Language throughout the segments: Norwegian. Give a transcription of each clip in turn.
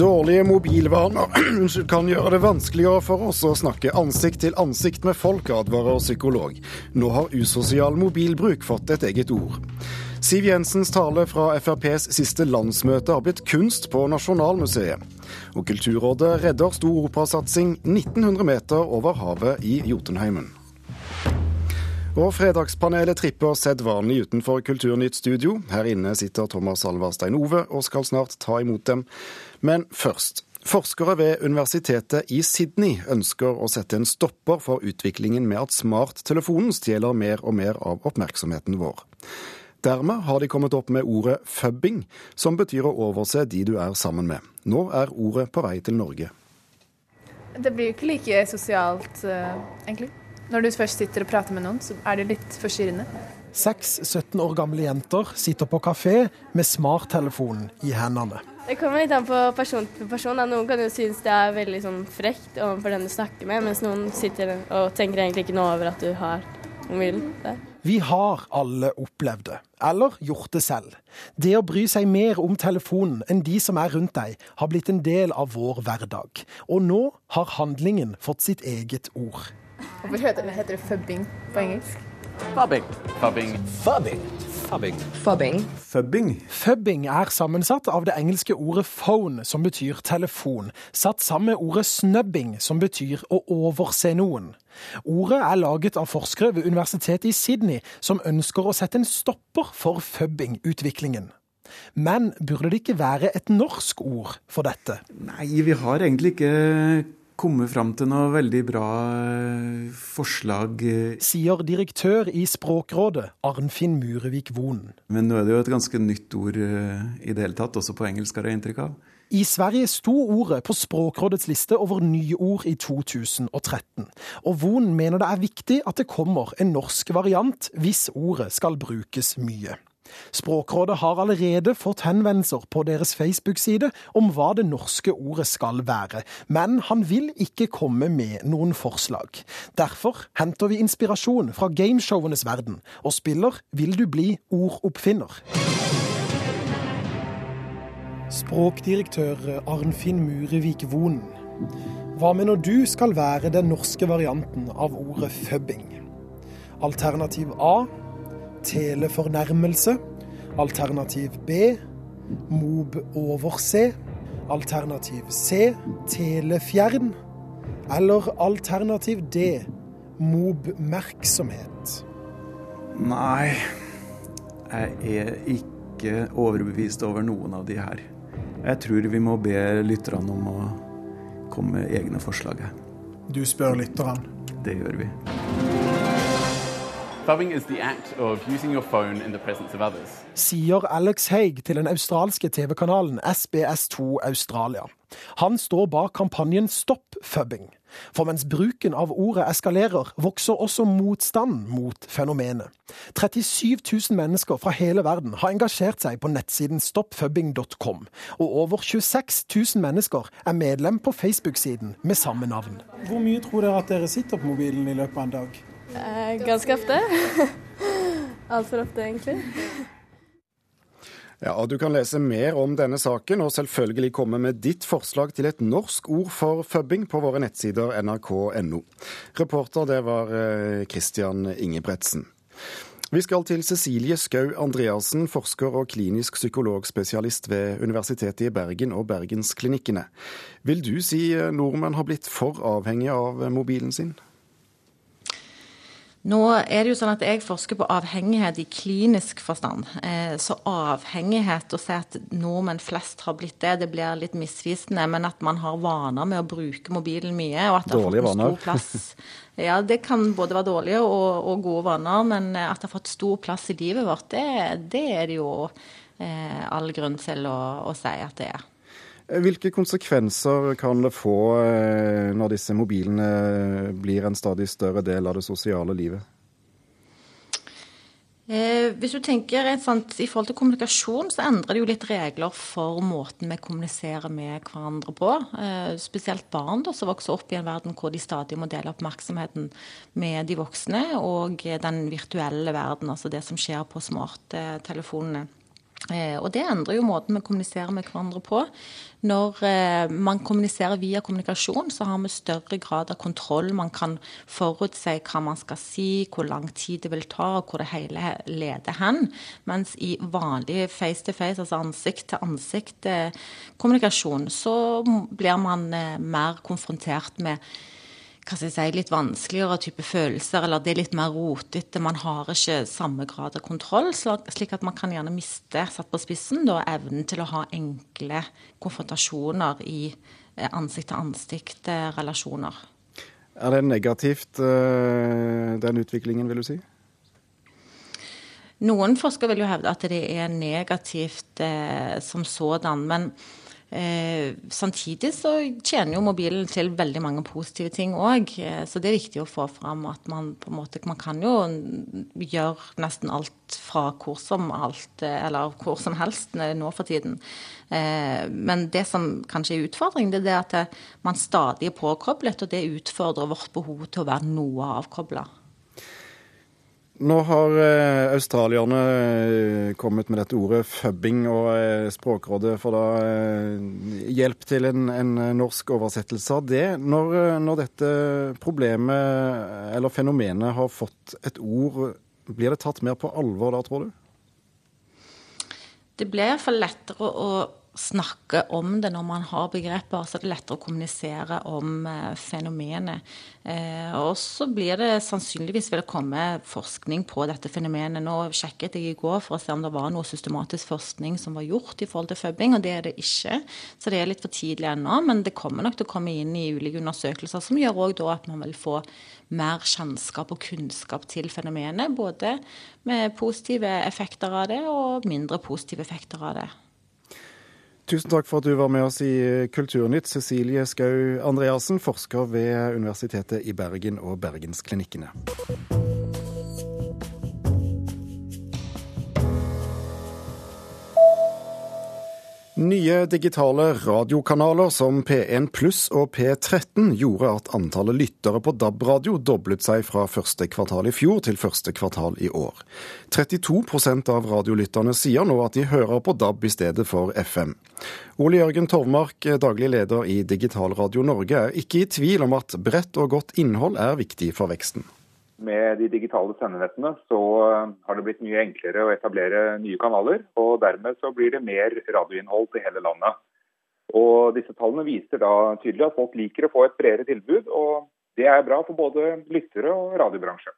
Dårlige mobilvaner kan gjøre det vanskeligere for oss å snakke ansikt til ansikt med folk, advarer psykolog. Nå har usosial mobilbruk fått et eget ord. Siv Jensens tale fra FrPs siste landsmøte har blitt kunst på Nasjonalmuseet. Og Kulturrådet redder stor operasatsing 1900 meter over havet i Jotunheimen. Og Fredagspanelet tripper sedvanlig utenfor Kulturnytt studio. Her inne sitter Thomas Alverstein Ove og skal snart ta imot dem. Men først. Forskere ved universitetet i Sydney ønsker å sette en stopper for utviklingen med at smarttelefonen stjeler mer og mer av oppmerksomheten vår. Dermed har de kommet opp med ordet fubbing, som betyr å overse de du er sammen med. Nå er ordet på vei til Norge. Det blir jo ikke like sosialt, uh, egentlig. Når du først sitter og prater med noen, så er det litt forstyrrende. Seks 17 år gamle jenter sitter på kafé med smarttelefonen i hendene. Det kommer litt an på person til person. Noen kan jo synes det er veldig sånn frekt overfor den du snakker med, mens noen sitter og tenker egentlig ikke noe over at du har mobilen der. Vi har alle opplevd det, eller gjort det selv. Det å bry seg mer om telefonen enn de som er rundt deg, har blitt en del av vår hverdag. Og nå har handlingen fått sitt eget ord. Hvorfor heter det, heter det fubbing på engelsk? Fubbing. Fubbing. Fubbing. Fubbing. Fubbing. Fubbing. Fubbing er sammensatt av det engelske ordet phone, som betyr telefon, satt sammen med ordet snubbing, som betyr å overse noen. Ordet er laget av forskere ved universitetet i Sydney, som ønsker å sette en stopper for fubbing-utviklingen. Men burde det ikke være et norsk ord for dette? Nei, vi har egentlig ikke kommet fram til noe veldig bra eh, forslag. Eh. Sier direktør i Språkrådet, Arnfinn Murevik Vonen. Men nå er det jo et ganske nytt ord eh, i det hele tatt, også på engelsk, har jeg inntrykk av. I Sverige sto ordet på Språkrådets liste over nye ord i 2013. Og Vonen mener det er viktig at det kommer en norsk variant hvis ordet skal brukes mye. Språkrådet har allerede fått henvendelser på deres Facebook-side om hva det norske ordet skal være, men han vil ikke komme med noen forslag. Derfor henter vi inspirasjon fra gameshowenes verden, og spiller Vil du bli ordoppfinner? Språkdirektør Arnfinn Murevik Vonen. Hva mener du skal være den norske varianten av ordet føbbing? Alternativ A telefornærmelse. Alternativ B mob overse. Alternativ C telefjern. Eller alternativ D mobmerksomhet. Nei, jeg er ikke overbevist over noen av de her. Jeg tror vi må be lytterne om å komme med egne forslag. Du spør lytterne? Det gjør vi. Sier Alex Haig til den australske TV-kanalen SBS2 Australia. Han står bak kampanjen Stopp fubbing. For mens bruken av ordet eskalerer, vokser også motstanden mot fenomenet. 37 000 mennesker fra hele verden har engasjert seg på nettsiden stoppfubbing.com. Og over 26 000 mennesker er medlem på Facebook-siden med samme navn. Hvor mye tror dere at dere sitter på mobilen i løpet av en dag? Eh, ganske ofte. Altfor ofte, egentlig. Ja, og Du kan lese mer om denne saken og selvfølgelig komme med ditt forslag til et norsk ord for fubbing på våre nettsider nrk.no. Reporter det var eh, Christian Ingebretsen. Vi skal til Cecilie Skau Andreassen, forsker og klinisk psykologspesialist ved Universitetet i Bergen og Bergensklinikkene. Vil du si eh, nordmenn har blitt for avhengige av mobilen sin? Nå er det jo sånn at jeg forsker på avhengighet i klinisk forstand. Eh, så avhengighet, å si at nordmenn flest har blitt det, det blir litt misvisende. Men at man har vaner med å bruke mobilen mye. og at det Dårlige har fått en Stor plass. Ja, det kan både være dårlige og, og, gode vaner. Men at det har fått stor plass i livet vårt, det, det er det jo eh, all grunn til å, å si at det er. Hvilke konsekvenser kan det få eh, når disse mobilene blir en stadig større del av det sosiale livet? Eh, hvis du tenker sant, I forhold til kommunikasjon så endrer det jo litt regler for måten vi kommuniserer med hverandre på. Eh, spesielt barn da, som vokser opp i en verden hvor de stadig må dele oppmerksomheten med de voksne, og den virtuelle verden, altså det som skjer på smarttelefonene. Eh, og det endrer jo måten vi kommuniserer med hverandre på. Når eh, man kommuniserer via kommunikasjon, så har vi større grad av kontroll. Man kan forutse hva man skal si, hvor lang tid det vil ta, og hvor det hele leder hen. Mens i vanlig face to face, altså ansikt til ansikt-kommunikasjon, eh, så blir man mer konfrontert med si, litt vanskeligere type følelser, eller det er litt mer rotete. Man har ikke samme grad av kontroll, slik at man kan gjerne miste, satt på spissen, da, evnen til å ha enkle konfrontasjoner i eh, ansikt-til-ansikt-relasjoner. Er det negativt, eh, den utviklingen, vil du si? Noen forskere vil jo hevde at det er negativt eh, som sådan. men Eh, samtidig så tjener jo mobilen til veldig mange positive ting òg. Eh, så det er viktig å få fram at man på en måte Man kan jo gjøre nesten alt fra hvor som alt, eh, eller hvor som helst nå for tiden. Eh, men det som kanskje er utfordringen, det er det at eh, man stadig er påkoblet, og det utfordrer vårt behov til å være noe avkobla. Nå har eh, australierne eh, kommet med dette ordet fubbing, og eh, Språkrådet får da hjelp til en, en, norsk oversettelse av det. Når, når, dette problemet eller fenomenet har fått et ord, blir det tatt mer på alvor da, tror du? Det blir iallfall lettere å snakke om det når man har begreper, så er det lettere å kommunisere om eh, fenomenet. Eh, og så blir det sannsynligvis vil det komme forskning på dette fenomenet. Nå sjekket jeg i går for å se om det var noe systematisk forskning som var gjort i forhold til føbbing, og det er det ikke. Så det er litt for tidlig ennå, men det kommer nok til å komme inn i ulike undersøkelser som gjør òg da at man vil få mer kjennskap og kunnskap til fenomenet. Både med positive effekter av det og mindre positive effekter av det. Tusen takk for at du var med oss i Kulturnytt, Cecilie Skau Andreassen, forsker ved Universitetet i Bergen og Bergensklinikkene. Nye digitale radiokanaler som P1 pluss og P13 gjorde at antallet lyttere på DAB-radio doblet seg fra første kvartal i fjor til første kvartal i år. 32% av radiolytterne sier nå at de hører på DAB i stedet for FM. Ole Jørgen Torvmark, daglig leder i Digital Radio Norge, er ikke i tvil om at bredt og godt innhold er viktig for veksten. Med de digitale sendenettene så eh, har det blitt mye enklere å etablere nye kanaler. og Dermed så blir det mer radioinnhold til hele landet. Og Disse tallene viser da tydelig at folk liker å få et bredere tilbud. og Det er bra for både lyttere og radiobransje.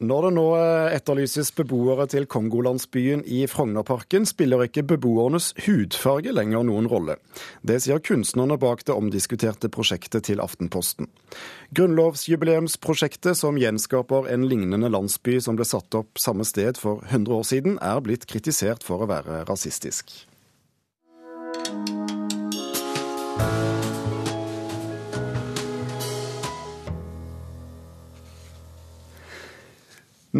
Når det nå eh, etterlyses beboere til Kongolandsbyen i Frognerparken, spiller ikke beboernes hudfarge lenger noen rolle. Det sier kunstnerne bak det omdiskuterte prosjektet til Aftenposten. Grunnlovsjubileumsprosjektet, som gjenskaper en lignende landsby som ble satt opp samme sted for 100 år siden, er blitt kritisert for å være rasistisk.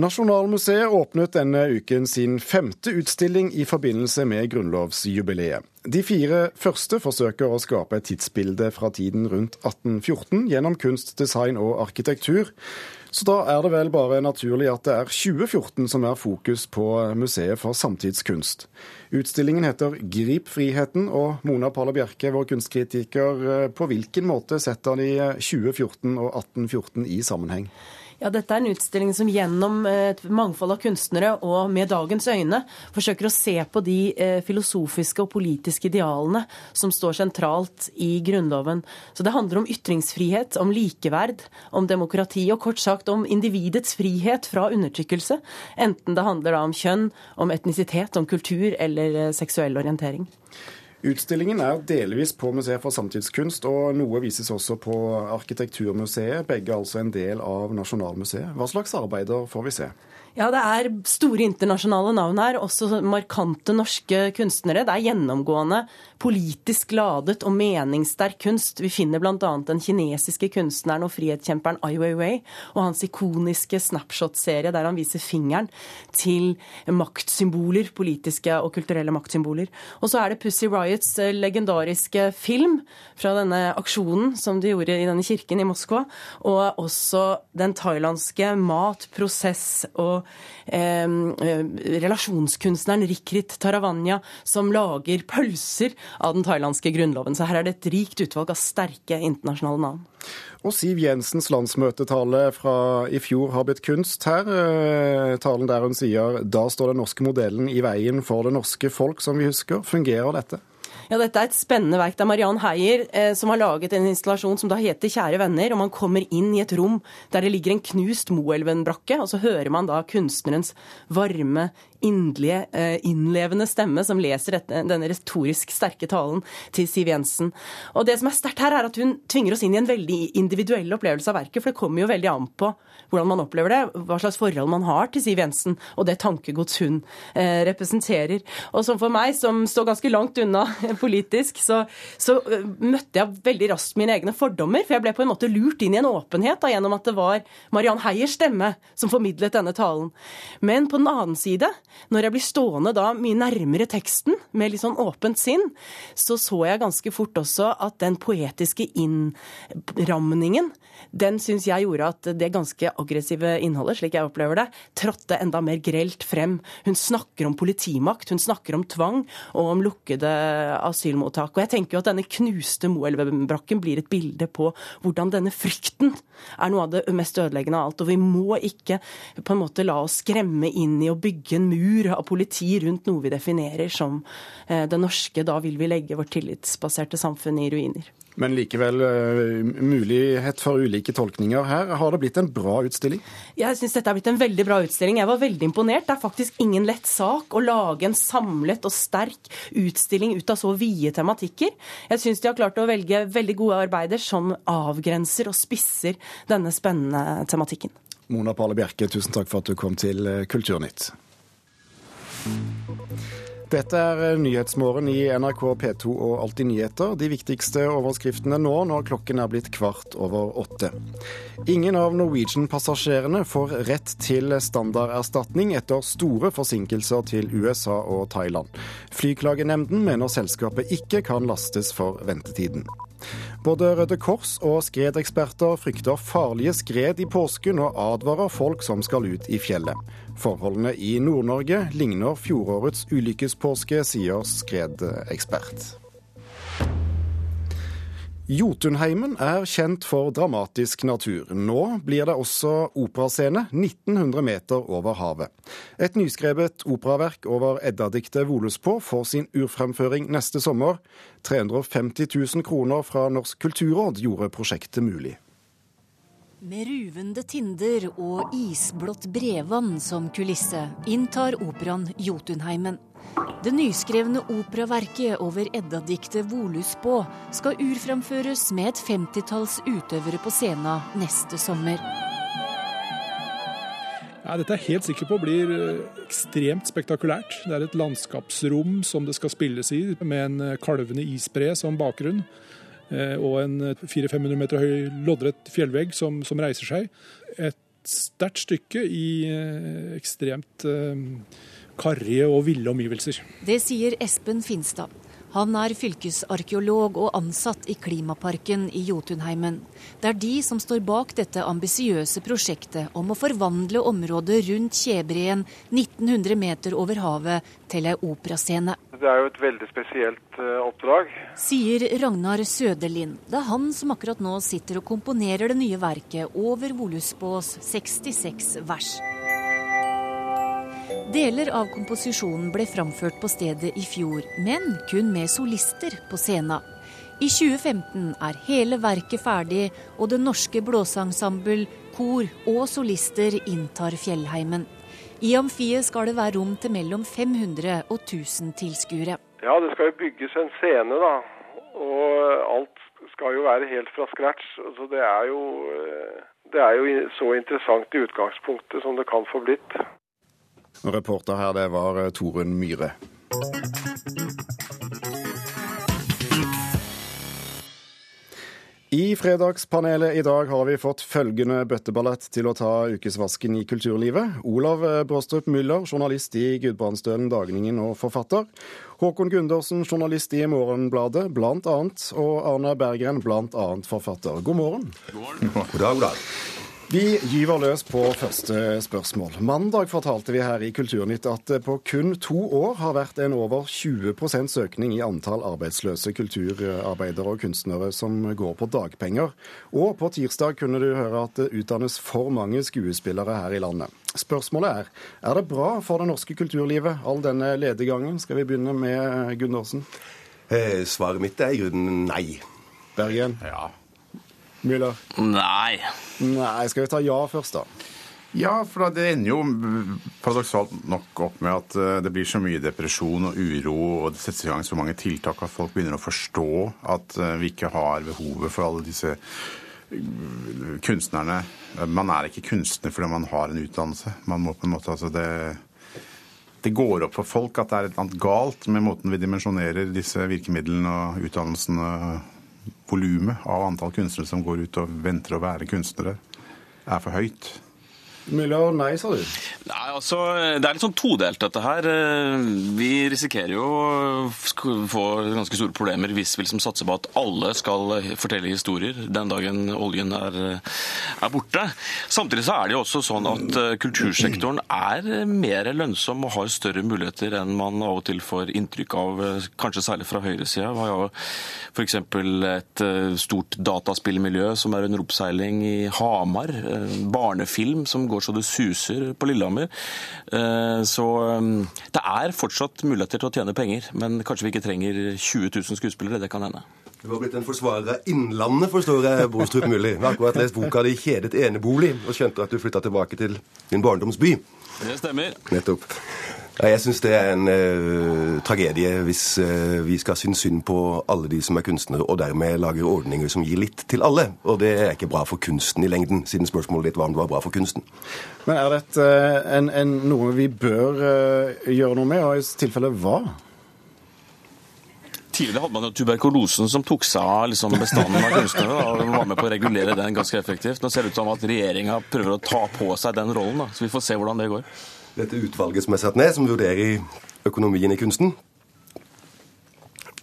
Nasjonalmuseet åpnet denne uken sin femte utstilling i forbindelse med grunnlovsjubileet. De fire første forsøker å skape et tidsbilde fra tiden rundt 1814 gjennom kunst, design og arkitektur. Så da er det vel bare naturlig at det er 2014 som er fokus på Museet for samtidskunst. Utstillingen heter 'Grip friheten', og Mona Palle Bjerke, vår kunstkritiker, på hvilken måte setter de 2014 og 1814 i sammenheng? Ja, dette er en utstilling som gjennom et mangfold av kunstnere og med dagens øyne forsøker å se på de eh, filosofiske og politiske idealene som står sentralt i Grunnloven. Så det handler om ytringsfrihet, om likeverd, om demokrati og kort sagt om individets frihet fra undertrykkelse. Enten det handler om kjønn, om etnisitet, om kultur eller eh, seksuell orientering. Utstillingen er delvis på Museet for samtidskunst, og noe vises også på Arkitekturmuseet. Begge altså en del av Nasjonalmuseet. Hva slags arbeider får vi se? Ja, det er store internasjonale navn her, også markante norske kunstnere. Det er gjennomgående politisk ladet og meningssterk kunst. Vi finner bl.a. den kinesiske kunstneren og frihetskjemperen Ai Weiwei og hans ikoniske Snapshot-serie der han viser fingeren til maktsymboler, politiske og kulturelle maktsymboler. Og så er det Pussy Riots eh, legendariske film fra denne aksjonen som de gjorde i denne kirken i Moskva, og også den thailandske mat-, prosess- og relasjonskunstneren Rikrit Taravanya, som lager pølser av den thailandske grunnloven. Så her er det et rikt utvalg av sterke internasjonale navn. Og Siv Jensens landsmøtetale fra i fjor har blitt kunst her. Eh, talen der hun sier da står den norske modellen i veien for det norske folk, som vi husker. Fungerer dette? Ja, Dette er et spennende verk. Det er Mariann Heier eh, som har laget en installasjon som da heter 'Kjære venner'. og Man kommer inn i et rom der det ligger en knust Moelven-brakke, og så hører man da kunstnerens varme, inderlige, eh, innlevende stemme som leser denne retorisk sterke talen til Siv Jensen. Og Det som er sterkt her, er at hun tvinger oss inn i en veldig individuell opplevelse av verket. For det kommer jo veldig an på hvordan man opplever det, hva slags forhold man har til Siv Jensen og det tankegods hun eh, representerer. Og som for meg, som står ganske langt unna politisk, så, så uh, møtte jeg veldig raskt mine egne fordommer. For jeg ble på en måte lurt inn i en åpenhet da, gjennom at det var Mariann Heiers stemme som formidlet denne talen. Men på den annen side, når jeg blir stående da mye nærmere teksten med litt sånn åpent sinn, så så jeg ganske fort også at den poetiske innramningen, den syns jeg gjorde at det ganske aggressive innholdet, slik jeg opplever det, trådte enda mer grelt frem. Hun snakker om politimakt, hun snakker om tvang og om lukkede asylmottak. Og jeg tenker jo at denne knuste Moelven-brakken blir et bilde på hvordan denne frykten er noe av det mest ødeleggende av alt. Og vi må ikke på en måte la oss skremme inn i å bygge en mur av politi rundt noe vi definerer som eh, det norske. Da vil vi legge vårt tillitsbaserte samfunn i ruiner. Men likevel uh, mulighet for ulike tolkninger her. Har det blitt en bra utstilling? Jeg syns dette har blitt en veldig bra utstilling. Jeg var veldig imponert. Det er faktisk ingen lett sak å lage en samlet og sterk utstilling ut av så vide tematikker. Jeg syns de har klart å velge veldig gode arbeider som avgrenser og spisser denne spennende tematikken. Mona Pale Bjerke, tusen takk for at du kom til eh, Kulturnytt. Dette er eh, Nyhetsmorgen i NRK P2 og Alltid nyheter. De viktigste overskriftene nå når klokken er blitt kvart over åtte. Ingen av Norwegian-passasjerene får rett til standarderstatning etter store forsinkelser til USA og Thailand. Flyklagenemnden mener selskapet ikke kan lastes for ventetiden. Både Røde Kors og skredeksperter frykter farlige skred i påsken og advarer folk som skal ut i fjellet. Forholdene i Nord-Norge ligner fjorårets ulykkespåske, sier skredekspert. Jotunheimen er kjent for dramatisk natur. Nå blir det også operascene 1900 meter over havet. Et nyskrevet operaverk over Edda-diktet Voluspa får sin urfremføring neste sommer. 350 000 kroner fra Norsk kulturråd gjorde prosjektet mulig. Med ruvende tinder og isblått brevann som kulisse inntar operaen Jotunheimen. Det nyskrevne operaverket over Edda-diktet Volusbå skal urframføres med et femtitalls utøvere på scenen neste sommer. Ja, dette er jeg helt sikker på blir eh, ekstremt spektakulært. Det er et landskapsrom som det skal spilles i, med en eh, kalvende isbre som bakgrunn. Eh, og en 400-500 meter høy loddrett fjellvegg som, som reiser seg. Et sterkt stykke i ekstremt karrige og ville omgivelser. Det sier Espen Finstad. Han er fylkesarkeolog og ansatt i Klimaparken i Jotunheimen. Det er de som står bak dette ambisiøse prosjektet om å forvandle området rundt Kjebreen 1900 meter over havet til ei operascene. Det er jo et veldig spesielt uh, oppdrag. Sier Ragnar Søderlind. Det er han som akkurat nå sitter og komponerer det nye verket over Volusbås 66 vers. Deler av komposisjonen ble framført på stedet i fjor, men kun med solister på scenen. I 2015 er hele verket ferdig, og det norske blåseensemble, kor og solister inntar fjellheimen. I amfiet skal det være rom til mellom 500 og 1000 tilskuere. Ja, det skal jo bygges en scene, da. Og alt skal jo være helt fra scratch. Så det er jo, eh, det er jo så interessant i utgangspunktet som det kan få blitt. Og reporter her, det var eh, Torunn Myhre. I Fredagspanelet i dag har vi fått følgende bøtteballett til å ta ukesvasken i kulturlivet. Olav eh, Bråstrup Müller, journalist i Gudbrandsdølen Dagningen og forfatter. Håkon Gundersen, journalist i Morgenbladet, blant annet. Og Arne Berggren, blant annet forfatter. God morgen. God morgen. God dag, god dag. Vi gyver løs på første spørsmål. Mandag fortalte vi her i Kulturnytt at det på kun to år har vært en over 20% økning i antall arbeidsløse kulturarbeidere og kunstnere som går på dagpenger. Og på tirsdag kunne du høre at det utdannes for mange skuespillere her i landet. Spørsmålet er er det bra for det norske kulturlivet, all denne lediggangen? Skal vi begynne med Gundersen? Eh, svaret mitt er i grunnen nei. Bergen? Ja. Müller? Nei. Nei, Skal vi ta ja først, da? Ja, for det ender jo paradoksalt nok opp med at eh, det blir så mye depresjon og uro, og det settes i gang så mange tiltak at folk begynner å forstå at eh, vi ikke har behovet for alle disse eh, kunstnerne. Man er ikke kunstner fordi man har en utdannelse. Man må på en måte, altså det, det går opp for folk at det er et eller annet galt med måten vi dimensjonerer disse virkemidlene og utdannelsene volumet av antall kunstnere som går ut og venter å være kunstnere, er for høyt. Müller, nei, sa du? Nei, altså, Det er litt sånn todelt, dette her. Vi risikerer jo å få ganske store problemer hvis vi liksom satser på at alle skal fortelle historier den dagen oljen er, er, borte. Samtidig så er det jo også sånn at kultursektoren er mer lønnsom og har større muligheter enn man av og til får inntrykk av, kanskje særlig fra høyresida. Vi har jo f.eks. et stort dataspillmiljø som er under oppseiling i Hamar. Barnefilm som går så det suser på Lillehammer. Så det er fortsatt muligheter til å tjene penger, men kanskje vi ikke trenger 20 000 skuespillere. Det kan hende. Du har blitt en forsvarer av Innlandet, forstår jeg, Brostrup Mulli. Du har akkurat lest boka di 'Kjedet enebolig' og skjønte at du flytta tilbake til din barndomsby. Det stemmer. Nettopp. Jeg syns det er en uh, tragedie hvis uh, vi skal synes synd på alle de som er kunstnere, og dermed lager ordninger som gir litt til alle. Og det er ikke bra for kunsten i lengden, siden spørsmålet ditt var om det var bra for kunsten. Men er dette uh, en, en, noe vi bør gjøre noe med, og i tilfelle hva? Tidligere hadde man jo tuberkulosen som tok seg av liksom bestanden av kunstnere og var med på å regulere den ganske effektivt. Nå ser det ut som at regjeringa prøver å ta på seg den rollen, da. så vi får se hvordan det går. Dette utvalget som er satt ned, som vurderer økonomien i kunsten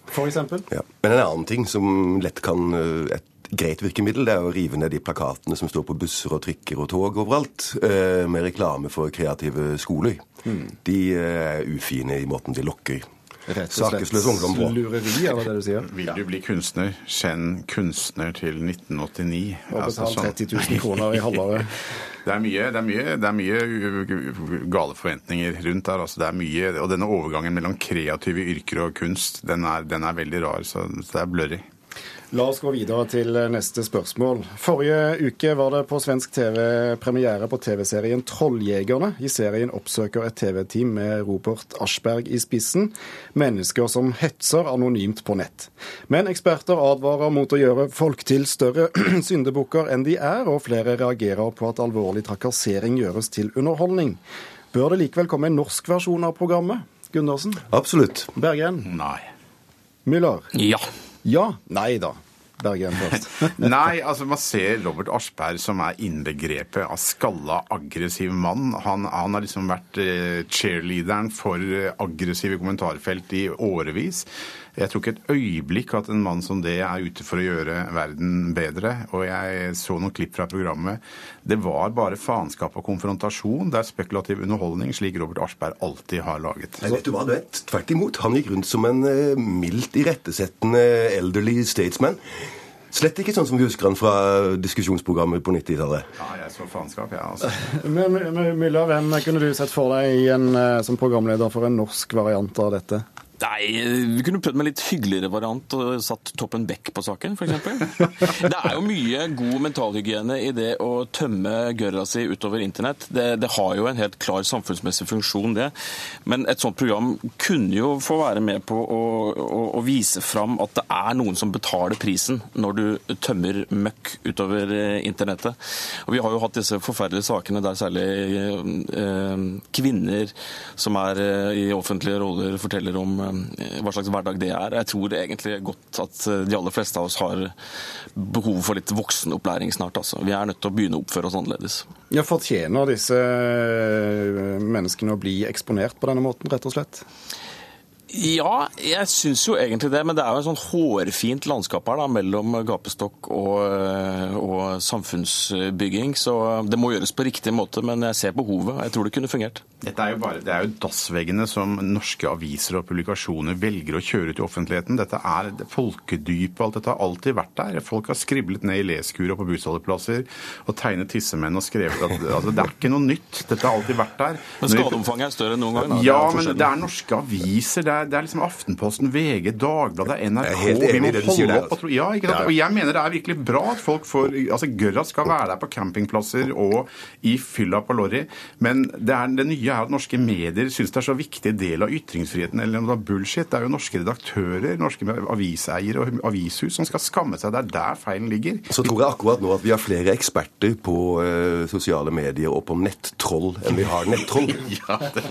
For eksempel? Ja. Men en annen ting som lett kan Et greit virkemiddel det er å rive ned de plakatene som står på busser og trikker og tog overalt, med reklame for kreative skoler. Mm. De er ufine i måten de lokker Rett og slett sakesløs ungdom på. lureri, er det det du sier? Vil du bli kunstner, kjenn kunstner til 1989. Og Altså, betal sånn- 30 000 kroner i halvåret. Det er mye, det er mye, det er mye gale forventninger rundt der. Altså det er mye, og denne overgangen mellom kreative yrker og kunst, den er, den er veldig rar. Så det er blurry. La oss gå videre til neste spørsmål. Forrige uke var det på svensk TV premiere på TV-serien 'Trolljegerne'. I serien oppsøker et TV-team med Robert Aschberg i spissen mennesker som hetser anonymt på nett. Men eksperter advarer mot å gjøre folk til større syndebukker enn de er, og flere reagerer på at alvorlig trakassering gjøres til underholdning. Bør det likevel komme en norsk versjon av programmet? Gundersen? Absolutt. Bergen? Nei. Müller? Ja. Ja? Nei da. Bergen først. Nei, altså man ser Robert Aschberg som er innbegrepet av skalla, aggressiv mann. Han, han har liksom vært eh, cheerleaderen for eh, aggressive kommentarfelt i årevis. Jeg tror ikke et øyeblikk at en mann som det er ute for å gjøre verden bedre. Og jeg så noen klipp fra programmet. Det var bare faenskap og konfrontasjon. Det er spekulativ underholdning, slik Robert Aschberg alltid har laget. Nei, vet du hva, du vet, Tvert imot. Han gikk rundt som en uh, mildt irettesettende elderly statesman. Slett ikke sånn som vi husker han fra diskusjonsprogrammet på 90-tallet. Ja, jeg så faenskap, jeg, altså. Men, men, Mylla, hvem kunne du sett for deg igjen eh, som programleder for en norsk variant av dette? Nei, vi kunne prøvd med litt hyggeligere variant og satt Toppen Beck på saken, f.eks. Det er jo mye god mentalhygiene i det å tømme gørra si utover internett. Det, det, har jo en helt klar samfunnsmessig funksjon, det. Men et sånt program kunne jo få være med på å, å, å vise fram at det er noen som betaler prisen når du tømmer møkk utover internettet. Og vi har jo hatt disse forferdelige sakene der særlig eh, kvinner som er eh, i offentlige roller, forteller om hva slags hverdag det er. Jeg tror egentlig godt at de aller fleste av oss har behov for litt voksenopplæring snart. Altså. Vi er nødt til å begynne å oppføre oss annerledes. Ja, Fortjener disse menneskene å bli eksponert på denne måten, rett og slett? Ja, jeg syns jo egentlig det. Men det er jo et sånn hårfint landskap her da, mellom gapestokk og, og, samfunnsbygging. Så det må gjøres på riktig måte. Men jeg ser behovet. Jeg tror det kunne fungert. Dette er jo bare, Det er jo dassveggene som norske aviser og publikasjoner velger å kjøre ut i offentligheten. Dette er folkedypet. Alt dette har alltid vært der. Folk har skriblet ned i leskura på bussholdeplasser og tegnet tissemenn og skrevet at altså, det er ikke noe nytt. Dette har alltid vært der. Men skadeomfanget er større enn noen gang? Da. Ja, men det er norske aviser. det er er, det er liksom Aftenposten, VG, Dagbladet, NRK Jeg er helt enig i det du sier der. Ja, ikke sant? Og jeg mener det er virkelig bra at folk får altså Gørra skal være der på campingplasser og i fylla på Lorry, men det, er, det nye er at norske medier syns det er så viktig del av ytringsfriheten. Eller noe det bullshit. Det er jo norske redaktører, norske aviseiere og avishus som skal skamme seg. Det er der feilen ligger. Så tror jeg akkurat nå at vi har flere eksperter på uh, sosiale medier og på nettroll enn vi har nettroll. ja, det...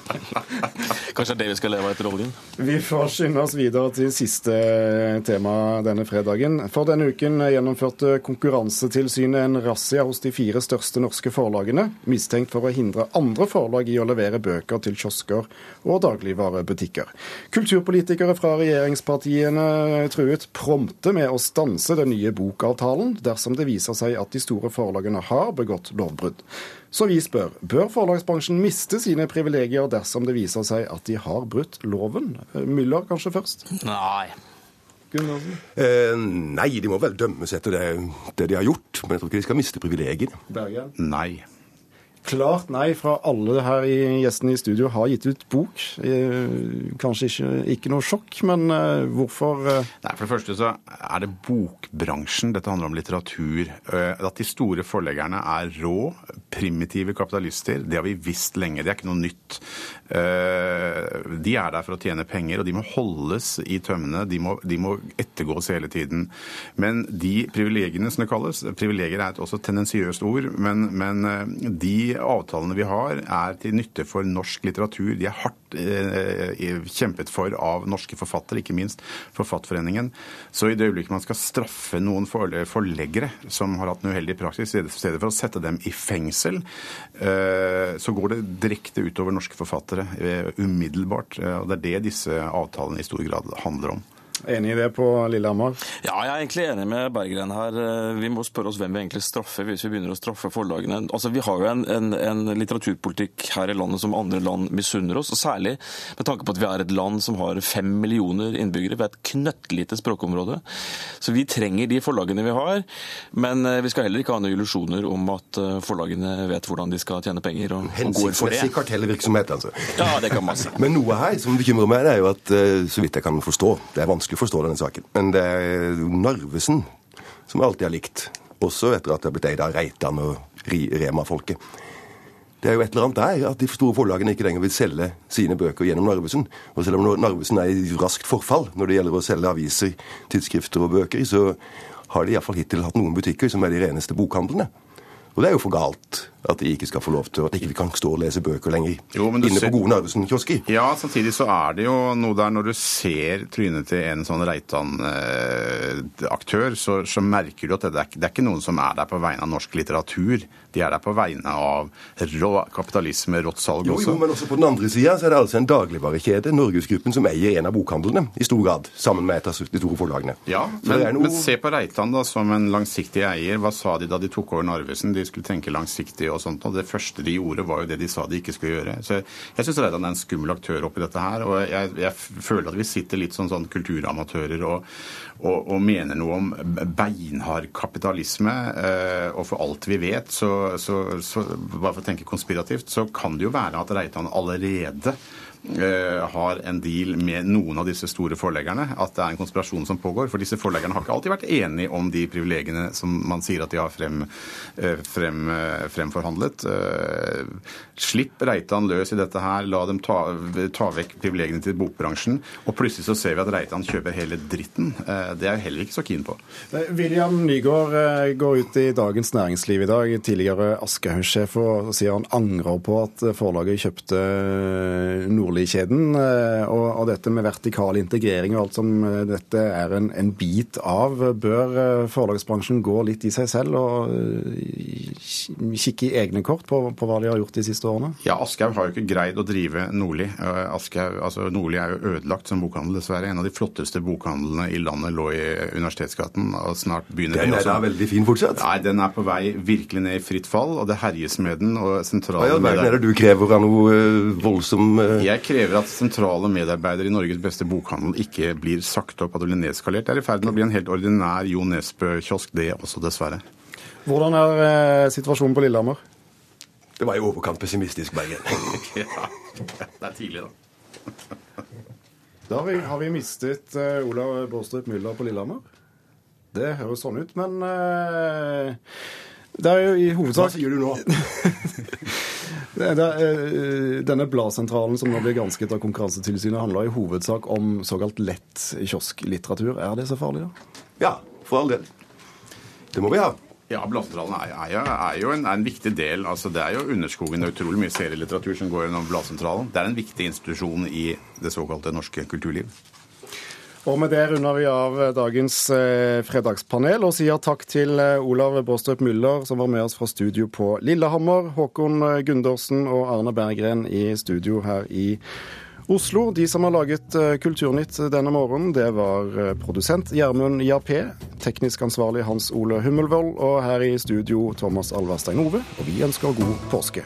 Kanskje det er det vi skal leve av etter oljen? Vi får skynde oss videre til siste tema denne fredagen. For denne uken gjennomførte Konkurransetilsynet en razzia hos de fire største norske forlagene, mistenkt for å hindre andre forlag i å levere bøker til kiosker og dagligvarebutikker. Kulturpolitikere fra regjeringspartiene truet prompte med å stanse den nye bokavtalen dersom det viser seg at de store forlagene har begått lovbrudd. Så vi spør, bør forlagsbransjen miste sine privilegier dersom det viser seg at de har brutt loven? Müller kanskje først? Nei. Eh, nei, de må vel dømmes etter det, det, de har gjort. Men jeg tror ikke de skal miste privilegiene. Bergen? Nei. Klart nei fra alle her i gjestene i studio har gitt ut bok. Eh, kanskje ikke, ikke noe sjokk, men eh, hvorfor eh? Nei, For det første så er det bokbransjen. Dette handler om litteratur. At de store forleggerne er rå, primitive kapitalister, det har vi visst lenge. Det er ikke noe nytt. De er der for å tjene penger, og de må holdes i tømmene. De må, de må ettergås hele tiden. Men de privilegiene, som det kalles Privilegier er et også tendensiøst ord, men, men de avtalene vi har, er til nytte for norsk litteratur. De er hardt eh, kjempet for av norske forfattere, ikke minst Forfatterforeningen. Så i det øyeblikket man skal straffe noen forleggere som har hatt en uheldig praksis, i stedet for å sette dem i fengsel, eh, så går det direkte utover norske forfattere eh, umiddelbart. Eh, og det er det disse avtalene i stor grad handler om. Enig i det på Lillehammer? Ja, jeg er egentlig enig med Berggren her. Eh, vi må spørre oss hvem vi egentlig straffer hvis vi begynner å straffe forlagene. Altså, Vi har jo en, en, en litteraturpolitikk her i landet som andre land misunner oss. og Særlig med tanke på at vi er et land som har fem millioner innbyggere. Vi er et knøttlite språkområde. Så vi trenger de forlagene vi har. Men eh, vi skal heller ikke ha noen illusjoner om at eh, forlagene vet hvordan de skal tjene penger. og, og går for det. Hensiktsmessig kartellvirksomhet, altså. Ja, det kan man si. Men noe her som bekymrer meg, det er jo at så vidt jeg kan forstå, det er vanskelig vanskelig å forstå denne saken. Men det er Narvesen som jeg alltid har likt. Også etter at det har blitt eid av Reitan og Rema-folket. Det er jo et eller annet der at de store forlagene ikke lenger vil selge sine bøker gjennom Narvesen. Og selv om Narvesen er i raskt forfall når det gjelder å selge aviser, tidsskrifter og bøker, så har de iallfall hittil hatt noen butikker som er de reneste bokhandlene. Og det er jo for galt at de ikke skal få lov til, at ikke vi kan stå og lese bøker lenger jo, inne ser... på gode Narvesen-kiosker. Ja, samtidig så er det jo noe der når du ser trynet til en sånn Reitan-aktør, så, så, merker du at det er, det er, ikke noen som er der på vegne av norsk litteratur. De er der på vegne av rå kapitalisme, rått salg også. Jo, jo, men også på den andre sida er det altså en dagligvarekjede, Norgesgruppen, som eier en av bokhandlene i stor grad, sammen med et av de store forlagene. Ja, men, noe... men se på Reitan da, som en langsiktig eier. Hva sa de da de tok over Narvesen? De skulle tenke langsiktig og sånt. Og det første de gjorde, var jo det de sa de ikke skulle gjøre. Så jeg syns Reitan er en skummel aktør oppi dette her. Og jeg, jeg føler at vi sitter litt sånn, sånn kulturamatører og, og, og, mener noe om beinhard kapitalisme. Eh, og for alt vi vet, så, så, så, bare for å tenke konspirativt, så kan det jo være at Reitan allerede har en deal med noen av disse store forleggerne, at det er en konspirasjon som pågår. For disse forleggerne har ikke alltid vært enige om de privilegiene som man sier at de har frem, eh, frem, eh, fremforhandlet. Slipp Reitan løs i dette her, la dem ta, ta vekk privilegiene til bokbransjen. Og plutselig så ser vi at Reitan kjøper hele dritten. Det er jeg heller ikke så keen på. William Nygaard går ut i Dagens Næringsliv i dag, tidligere Aschehoug-sjef, og sier han angrer på at forlaget kjøpte Nord Nordli-kjeden. Og, og, dette med vertikal integrering og alt som dette er en, en, bit av. Bør forlagsbransjen gå litt i seg selv og kikke i egne kort på, på hva de har gjort de siste årene? Ja, Aschehoug har jo ikke greid å drive Nordli. Altså, Nordli er jo ødelagt som bokhandel, dessverre. En av de flotteste bokhandlene i landet lå i Universitetsgaten. og snart begynner Den er da veldig fin fortsatt? Nei, den er på vei virkelig ned i fritt fall, og det herjes med den. og sentrale Hva ja, er det du krever av noe voldsom uh... Jeg krever at sentrale medarbeidere i Norges beste bokhandel ikke blir sagt opp, at det blir nedskalert. Det er i ferd med å bli en helt ordinær Jo Nesbø-kiosk, det også, dessverre. Hvordan er eh, situasjonen på Lillehammer? Det var i overkant pessimistisk, Bergen. ja, det er tidlig, da. Da har vi, har vi mistet eh, Olav Bårdstrup Müller på Lillehammer. Det høres sånn ut, men uh, det er jo i hovedsak Hva sier du nå? det, det, uh, denne bladsentralen som nå blir gransket av Konkurransetilsynet, handler i hovedsak om såkalt lett kiosklitteratur. Er det så farlig, da? Ja, for all del. Det må vi ha. Ja, Bladsentralen er, er, er, jo en, er en, viktig del. altså Det er jo Underskogen. Det er utrolig mye serielitteratur som går gjennom Bladsentralen. Det er en viktig institusjon i det såkalte norske kulturliv. Og med det runder vi av dagens eh, fredagspanel og sier takk til eh, Olav Bårdstrup Müller, som var med oss fra studio på Lillehammer, Håkon Gundersen og Arne Berggren i studio her i Oslo. De som har laget eh, Kulturnytt denne morgenen, det var eh, produsent Gjermund Jappé, teknisk ansvarlig Hans Ole Hummelvold, og her i studio Thomas Alverstein Ove. Og vi ønsker god påske.